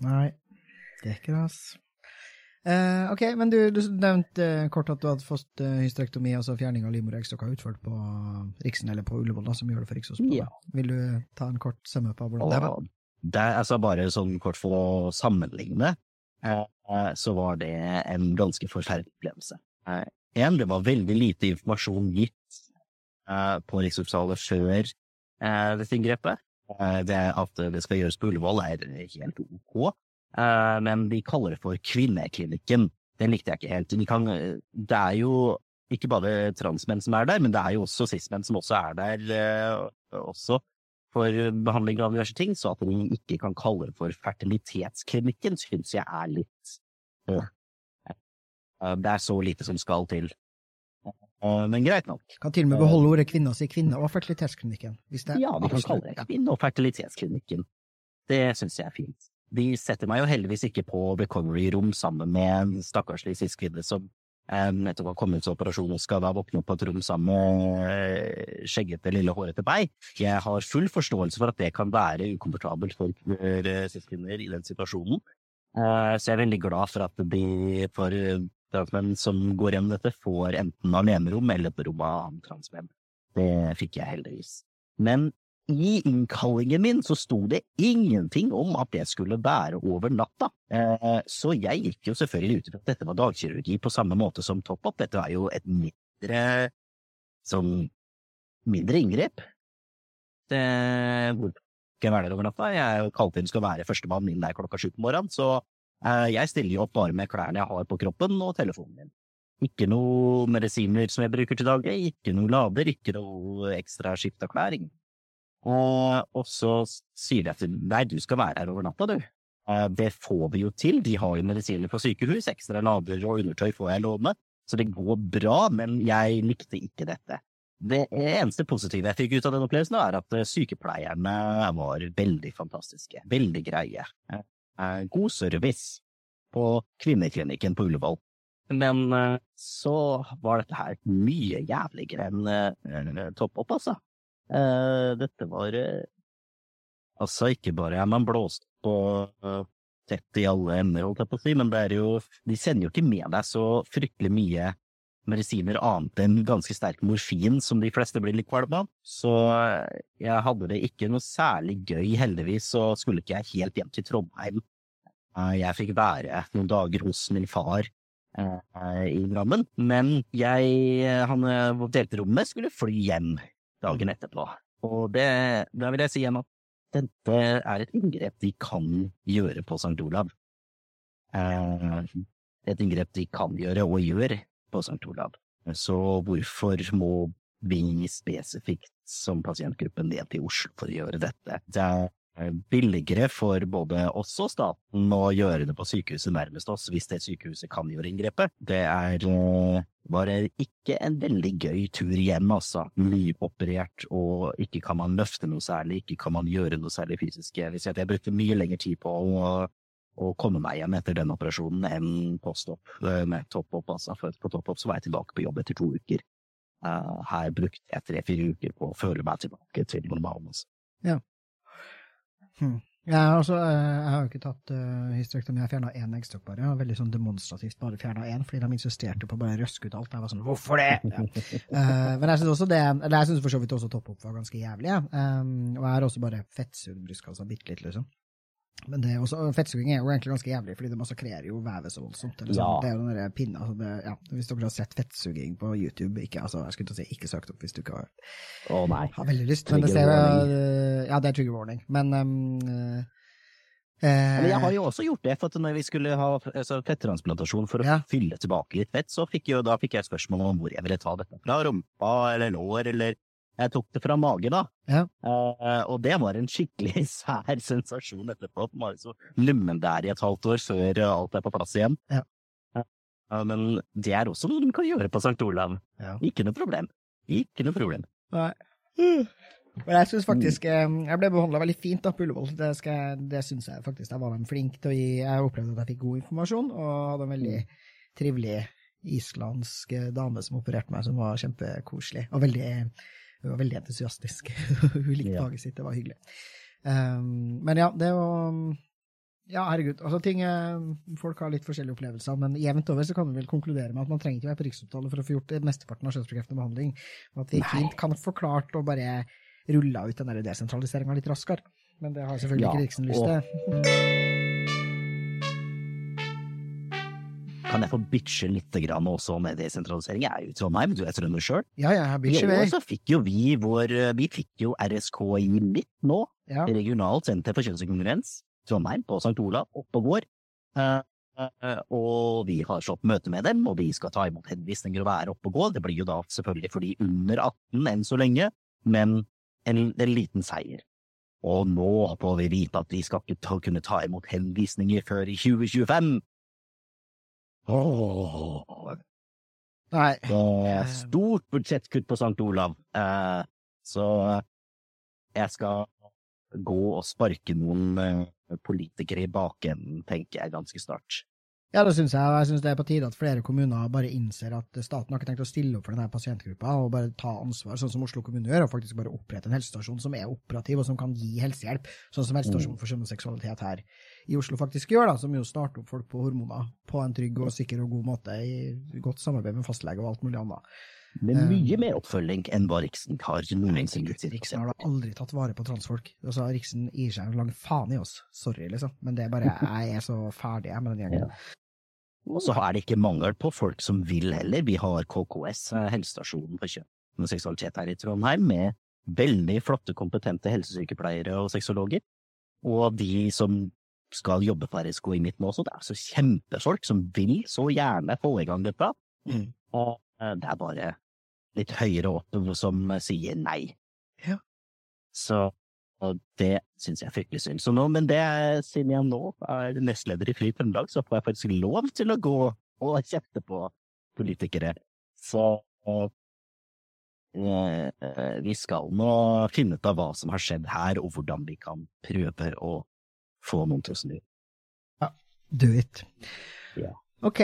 Nei, det er ikke det, altså. Eh, ok, men du, du nevnte kort at du hadde fått eh, hysterektomi, altså fjerning av livmoreggstokker utført på Riksen eller på Ullevål, som gjør det for Rikshospitalet. Ja. Vil du ta en kort sum-up av hvordan det var? Det altså bare sånn kort for å sammenligne, eh, så var det en ganske forferdelig opplevelse. Eh, En, det var veldig lite informasjon gitt eh, på Rikshospitalet før dette inngrepet. Det at det skal gjøres på Ullevål er helt ok, men de kaller det for Kvinneklinikken. Den likte jeg ikke helt. De kan, det er jo ikke bare transmenn som er der, men det er jo også cis-menn som også er der også for behandling av diverse ting, så at de ikke kan kalle det for fertilitetsklinikken, syns jeg er litt øh. Eh, Det er så lite som skal til. Eh, Men greit nok. Kan til og med beholde ordet kvinne og si kvinne og fertilitetsklinikken. Hvis det Ja, vi kan kalle det kvinne- og fertilitetsklinikken. Det syns jeg er fint. De setter meg jo heldigvis ikke på recovery-rom sammen med en stakkarslig cis-kvinne som nettopp har kommet til operasjon og skal da våkne opp på et rom sammen med eh, skjeggete, lille, hårete meg. Jeg har full forståelse for at det kan være ukomfortabelt for eh, cis-kvinner i den situasjonen. Eh, Så jeg er veldig glad for at de for transmenn som går gjennom dette, får enten alenerom eller et rom av annen transmenn. Det fikk jeg heldigvis. Men i innkallingen min så sto det ingenting om at det skulle være over natta. Eh, Så jeg gikk jo selvfølgelig ut ifra at dette var dagkirurgi på samme måte som top-up. Dette er jo et mindre som mindre inngrep. Det, hvor kan være der over natta? Jeg er jo kalt inn skal være førstemann inn der klokka sju på morgenen, så eh, jeg stiller jo opp bare med klærne jeg har på kroppen og telefonen min. Ikke noe medisiner som jeg bruker til daglig, ikke noe lader, ikke noe ekstra skift av klær. ingen. Eh, og så sier de at nei, du skal være her over natta, du. Eh, det får vi jo til, de har jo medisiner på sykehus, ekstra lader og undertøy får jeg låne, så det går bra, men jeg likte ikke dette. Det eneste positive jeg fikk ut av den opplevelsen, er at eh, sykepleierne var veldig fantastiske, veldig greie. Eh, God service på kvinneklinikken på Ullevål. Men så var dette her mye jævligere enn topp opp, altså. Eh, dette var eh, Altså, ikke bare er man blåst på eh, tett i alle ender, holdt jeg på å si, men det er jo De sender jo ikke med deg så fryktelig mye medisiner annet enn ganske sterk morfin, som de fleste blir litt kvalme av. Så jeg hadde det ikke noe særlig gøy, heldigvis, så skulle ikke jeg helt hjem til Trondheim. Jeg fikk være noen dager hos min far i Drammen, men jeg, han delte rom med, skulle fly hjem dagen etterpå. Og det, da vil jeg si igjen at dette er et inngrep de kan gjøre på St. Olav. Eh, et inngrep de kan gjøre, og gjør, på St. Olav. Så hvorfor må vi spesifikt som pasientgruppe ned til Oslo for å gjøre dette? Det billigere for både oss og staten å gjøre det på sykehuset nærmest oss, hvis det sykehuset kan gjøre inngrepet. Det er bare ikke en veldig gøy tur hjem, altså. Nyoperert, og ikke kan man løfte noe særlig, ikke kan man gjøre noe særlig fysisk. Jeg vil si at jeg brukte mye lengre tid på å, å komme meg hjem etter den operasjonen enn på stopp med topp-opp, altså. For på topp-opp så var jeg tilbake på jobb etter to uker. Her brukte jeg tre-fire uker på å føle meg tilbake til normalen. Altså. Ja. Hmm. Jeg, også, eh, jeg har jo ikke tatt uh, hysterektomi, jeg fjerna én eggstokk bare. Jeg har veldig sånn demonstrativt bare fjerna én, fordi de insisterte på å bare røske ut alt. Jeg var sånn, hvorfor det?! Ja. uh, men jeg syns også det, eller jeg syns for så vidt også topp opp var ganske jævlig, ja. um, og jeg har også bare fettsugd brystkassa bitte litt, liksom. Men det er også, fettsuging er jo egentlig ganske jævlig, fordi det massakrerer jo vevet så voldsomt. Eller ja. Det er jo den pinna altså ja, Hvis dere har sett fettsuging på YouTube, ikke, altså, jeg skulle til å si ikke søkt opp hvis du ikke har, oh, har veldig lyst. Men det ser, ja, det er trigger warning. Men um, Eh, Men jeg har jo også gjort det, for at når vi skulle ha altså, fetttransplantasjon for å ja. fylle tilbake litt fett, så fikk jo, da fikk jeg spørsmål om hvor jeg ville ta dette fra, rumpa eller lår, eller jeg tok det fra mage, da. Ja. Uh, og det var en skikkelig sær sensasjon etterpå. Man var jo så lummen der i et halvt år før alt er på plass igjen. Ja. Uh, men det er også noe de kan gjøre på St. Olav. Ja. Ikke noe problem. Ikke noe problem. Nei. Men jeg syns faktisk eh, jeg ble behandla veldig fint da på Ullevål. Det, skal, det syns jeg faktisk. Jeg var dem flink til å gi Jeg opplevde at jeg fikk god informasjon, og hadde en veldig trivelig islandsk dame som opererte meg, som var kjempekoselig. Og veldig, hun var veldig entusiastisk. hun likte faget sitt, det var hyggelig. Um, men ja, det var ja, herregud. altså ting, Folk har litt forskjellige opplevelser, men jevnt over så kan vi vel konkludere med at man trenger ikke være på Rikshospitalet for å få gjort mesteparten av kjønnsbekreftende behandling. Og at vi fint kan få klart å bare rulla ut den desentraliseringa litt raskere. Men det har selvfølgelig ja, ikke Riksen lyst til. Kan jeg få bitche litt grann også med desentralisering? Jeg er jo i Trondheim, du er trønder sjøl. Ja, ja, bitcher vei. Så fikk jo vi vår Vi fikk jo RSKI litt nå. Ja. Regionalt senter for kjønnskonkurrens. Trondheim, på St. Olav, oppe og går. Uh, uh, og vi har slått møte med dem, og de skal ta imot henvisninger og være oppe og gå. Det blir jo da selvfølgelig for de under 18 enn så lenge, men en, en liten seier. Og nå får vi vite at vi skal ikke ta, kunne ta imot henvisninger før i 2025. Åh. Nei. Det er stort budsjettkutt på St. Olav, eh, så jeg skal gå og sparke noen politikere i bakenden, tenker jeg ganske snart. Ja, det syns jeg. og Jeg syns det er på tide at flere kommuner bare innser at staten har ikke tenkt å stille opp for denne pasientgruppa og bare ta ansvar, sånn som Oslo kommune gjør, og faktisk bare opprette en helsestasjon som er operativ og som kan gi helsehjelp, sånn som helsestasjonen for kjønn og seksualitet her i Oslo faktisk gjør, da, som jo starter opp folk på hormoner på en trygg og sikker og god måte, i godt samarbeid med fastlege og alt mulig annet. Med eh, mye mer oppfølging enn hva Riksen har noensinne. Riksen har da aldri tatt vare på transfolk. Altså, Riksen gir seg en lang faen i oss. Sorry, liksom. Men det er bare jeg er så ferdig med den gjengen. Ja. Og så er det ikke mangel på folk som vil heller. Vi har KKS, eh, helsestasjonen for kjønn og seksualitet her i Trondheim, med veldig flotte, kompetente helsesykepleiere og sexologer. Og de som skal jobbe på RSK i midten også, det er altså kjempefolk som vil så gjerne få i gang dette. Mm. Og eh, det er bare litt høyere opp som sier nei. Ja. Så og det syns jeg er fryktelig synd. Så nå, men det, siden jeg nå er nestleder i Fri Trøndelag, så får jeg faktisk lov til å gå og kjefte på politikere. Så uh, vi skal nå finne ut av hva som har skjedd her, og hvordan vi kan prøve å få noen å snu. Ja, do it. Ja. Ok.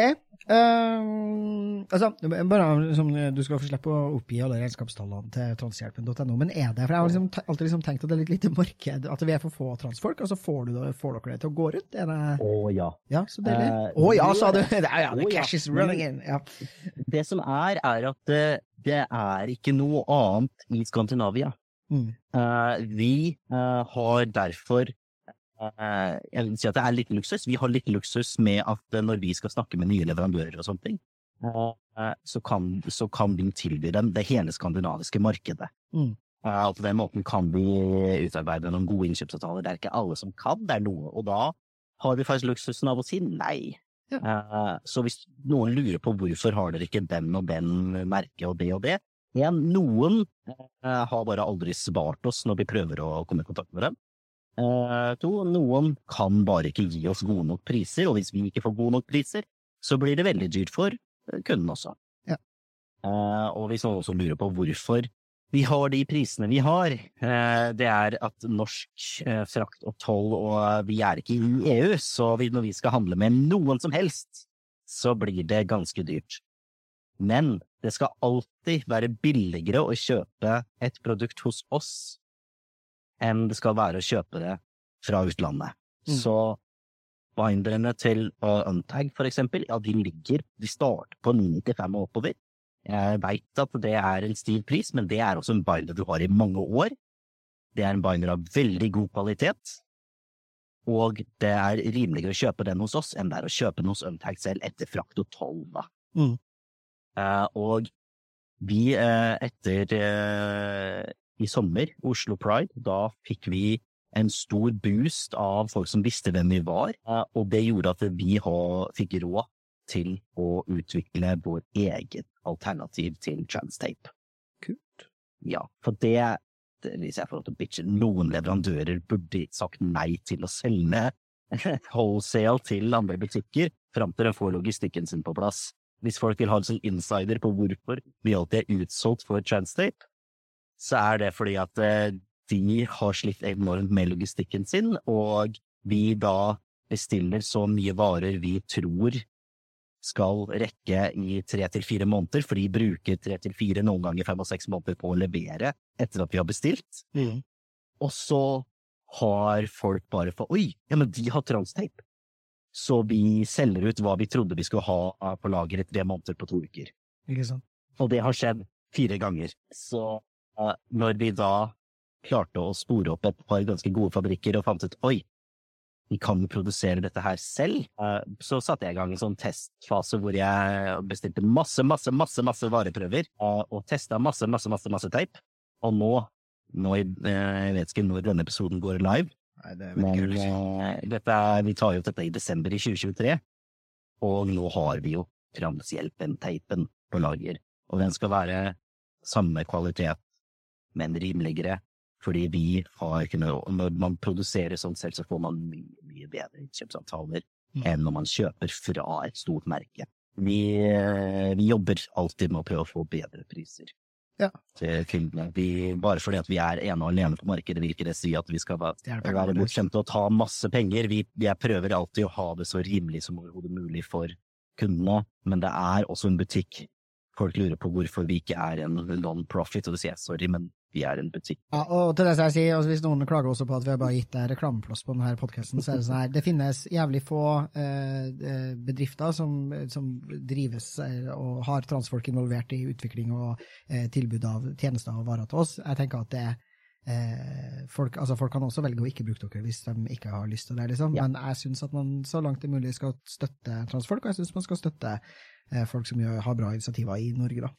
Um, altså, bare som Du skal få slippe å oppgi alle regnskapstallene til transhjelpen.no, men er det For jeg har liksom, alltid liksom tenkt at det er litt lite marked, at vi er for få transfolk, og så får, du, får dere det til å gå rundt? Å oh, ja. Ja, så deilig. Å uh, oh, ja, sa du! Det er, ja, the oh, cash is running in. Ja. Det som er, er at det, det, er ikke noe annet i Skandinavia. Mm. Uh, vi uh, har derfor Eh, jeg vil si at det er litt luksus. Vi har litt luksus med at eh, når vi skal snakke med nye leverandører og sånne ting, eh, så kan, så kan vi tilby dem det hele skandinaviske markedet. Mm. Og på den måten kan vi utarbeide noen gode innkjøpsavtaler. Det er ikke alle som kan, det er noe. Og da har vi faktisk luksusen av å si nei. Ja. Så hvis noen lurer på hvorfor har dere ikke den og den merket og det og det, igjen, noen har bare aldri svart oss når vi prøver å komme i kontakt med dem. Eh, to, noen kan bare ikke gi oss gode nok priser, og hvis vi ikke får gode nok priser, så blir det veldig dyrt for eh, kunden også. Ja. Eh, og hvis noen også lurer på hvorfor vi har de prisene vi har, eh, det er at norsk frakt og toll, og vi er ikke i EU, så når vi skal handle med noen som helst, så blir det ganske dyrt. Men det skal alltid være billigere å kjøpe et produkt hos oss enn det skal være å kjøpe det fra utlandet. Mm. Så binderne til uh, Untag, for eksempel, ja, de ligger De starter på 995 og oppover. Jeg veit at det er en stiv pris, men det er også en binder du har i mange år. Det er en binder av veldig god kvalitet, og det er rimeligere å kjøpe den hos oss enn det er å kjøpe den hos Untag selv etter frakt og toll, da. Mm. Uh, og vi, uh, etter eh, i sommer, Oslo Pride, da fikk vi en stor boost av folk som visste hvem vi var, eh, og det gjorde at vi fikk råd til å utvikle vår eget alternativ til transtape. Kult. Ja, for det, det hvis jeg får lov til å bitche, noen leverandører burde sagt nei til å selge wholesale til andre butikker fram til de får logistikken sin på plass. Hvis folk vil ha en sånn insider på hvorfor vi alltid er utsolgt for transtape, så er det fordi at eh, de har slitt enormt med logistikken sin, og vi da bestiller så mye varer vi tror skal rekke i tre til fire måneder, for de bruker tre til fire, noen ganger fem og seks måneder på å levere etter at vi har bestilt. Og så har folk bare for Oi, ja, men de har transtape. Så vi selger ut hva vi trodde vi skulle ha på lager i tre måneder på to uker. Og det har skjedd fire ganger. Så når vi da klarte å spore opp et par ganske gode fabrikker og fant ut oi, vi kan produsere dette her selv, eh, så satte jeg i gang en sånn testfase hvor jeg bestilte masse, masse, masse masse vareprøver eh, og testa masse, masse, masse, masse teip. Og nå, nå eh, jeg vet ikke når denne episoden går live, Nei, det er men eh, dette er, vi tar jo dette i desember i 2023, og nå har vi jo Framshjelpen-teipen på lager. Og den skal være samme kvalitet, men rimeligere, fordi vi har ikke noe Når man produserer sånn selv, så får man mye, mye bedre innkjøpsavtaler Mm. enn når man kjøper fra et stort merke. Vi, vi jobber alltid med å prøve å få bedre priser Ja. til kundene. Vi, bare fordi at vi er ene og alene på markedet, vil ikke det si at vi skal være være bortskjemte og ta masse penger. Vi, jeg prøver alltid å ha det så rimelig som overhodet mulig for kundene, men det er også en butikk. Folk lurer på hvorfor vi ikke er en non-profit, og det sier sorry, men vi er en butikk. Ja, og til det skal jeg si, altså hvis noen klager også på at vi har bare gitt deg reklameplass på denne podkasten, så er det sånn her, det finnes jævlig få eh, eh, bedrifter som, som drives eh, og har transfolk involvert i utvikling og eh, tilbud av tjenester og varer til oss. Jeg tenker at det eh, folk, altså folk kan også velge å ikke bruke dere hvis de ikke har lyst til det, liksom. Ja. men jeg syns at man så langt det er mulig skal støtte transfolk, og jeg syns man skal støtte folk som har bra initiativer i Norge, da.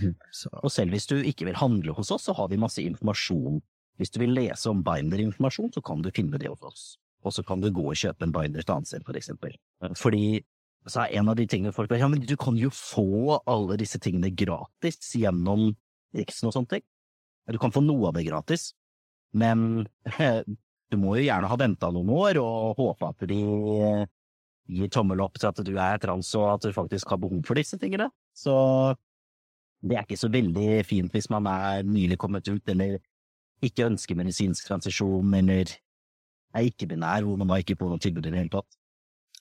Mhm. Så, Og selv hvis du ikke vil handle hos oss, så har vi masse informasjon. Hvis du vil lese om binder-informasjon, så kan du finne det hos oss. Og så kan du gå og kjøpe en binder et annet sted, for eksempel. Fordi så er en av de tingene folk bare, ja, men du kan jo få alle disse tingene gratis gjennom Riksen og sånne ting. Du kan få noe av det gratis, men du må jo gjerne ha venta noen år og håpe at de gir tommel opp til at du er trans og at du faktisk har behov for disse tingene. Så det er ikke så veldig fint hvis man er nylig kommet ut, eller ikke ønsker medisinsk transisjon, eller er ikke-binær, hvor man da ikke får noe tilbud i det hele tatt.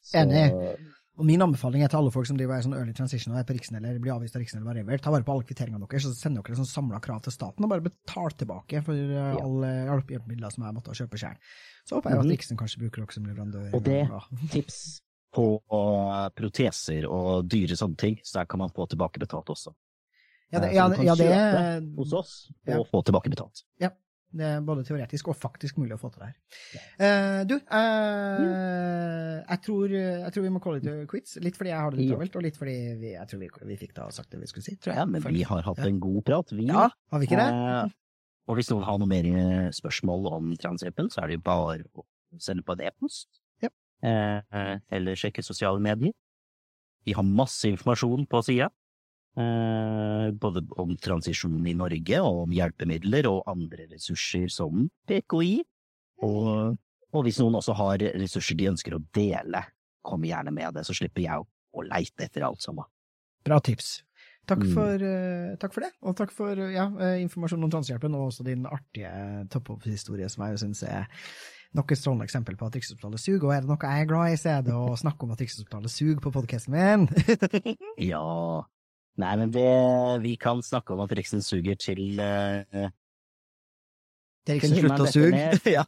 Så- Enig. Og min anbefaling er til alle folk som driver sånn early transition og er på Riksen eller blir avvist av Riksen eller whatever, ta bare på alle kvitteringene deres, så sender dere sånn samla krav til staten, og bare betal tilbake for ja. alle hjelpemidler som jeg måtte kjøpe sjøl. Så håper jeg Mhm. at Riksen kanskje bruker dere som leverandør. Og det- Tips på uh, proteser og dyre sånne ting, så der kan man få tilbakebetalt også. Ja, det, Eh, så ja, kan ja, det, kjøpe hos oss og Ja. få tilbakebetalt. det er både teoretisk og faktisk mulig å få til det her. Uh, du, eh, jeg, tror, jeg tror vi må call it quits, litt fordi jeg har det litt Ja. travelt, og litt fordi vi, jeg tror vi, vi fikk da sagt det vi skulle si, tror jeg. Ja, men vi har hatt Ja. en god prat, vi. Ja, har vi ikke det? Uh, og hvis noen har noe mer eh, spørsmål om transhjelpen, så er det jo bare å sende på en e-post. Eh, eller sjekke sosiale medier. Vi har masse informasjon på sida. Eh, både om transisjonen i Norge, og om hjelpemidler og andre ressurser som PKI. Og, og hvis noen også har ressurser de ønsker å dele, kom gjerne med det, så slipper jeg å leite etter alt sammen. Bra tips. Takk Mm. for, mm. takk for det, og takk for ja, informasjonen om Transhjelpen, og også din artige topp-opp-historie, som jeg syns er nok et strålende eksempel på at Rikshospitalet suger. Og er det noe jeg er glad i, så er det å snakke om at Rikshospitalet suger på podkasten min. Ja. Nei, men det, vi kan snakke om at Riksen suger til uh, Det er ikke slutt å suge. ja.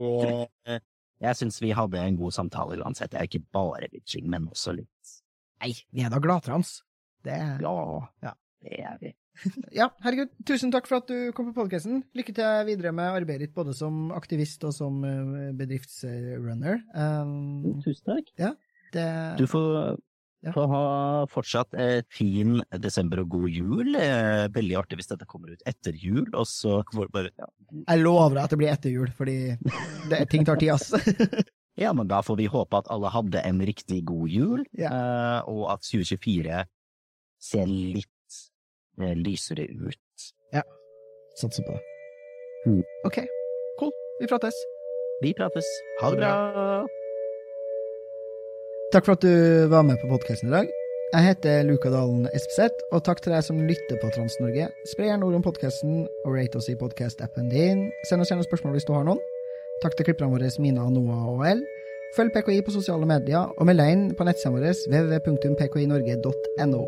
Eh, Jeg syns vi hadde en god samtale uansett. Det er ikke bare bitching, men også litt Nei, vi er da gladtrans. Det Ja, Ja. det er vi. Ja, herregud, tusen takk for at du kom på podkasten. Lykke til videre med arbeidet ditt, både som aktivist og som eh, bedriftsrunner. Um, Tusen takk. det, Du får, Ja. får ha fortsatt eh, fin desember og god jul. Eh, veldig artig hvis dette kommer ut etter jul, og så bare ja. jeg lover deg at det blir etter jul, fordi det, ting tar tid, ass. ja, men da får vi håpe at alle hadde en riktig god jul, eh, og at 2024 ser litt eh, det ut. Ja. Satser på det. Mm. OK, cool. Vi prates. Vi prates. Ha det bra! Takk for at du var med på podkasten i dag. Jeg heter Luka Dalen Espeseth, og takk til deg som lytter på Trans-Norge. Spre gjerne ord om podkasten, og rate oss i podkast-appen din. Send oss gjerne spørsmål hvis du har noen. Takk til klipperne våre Mina, Noah og L. Følg PKI på sosiale medier, og meld deg inn på nettsiden vår www.pkinorge.no.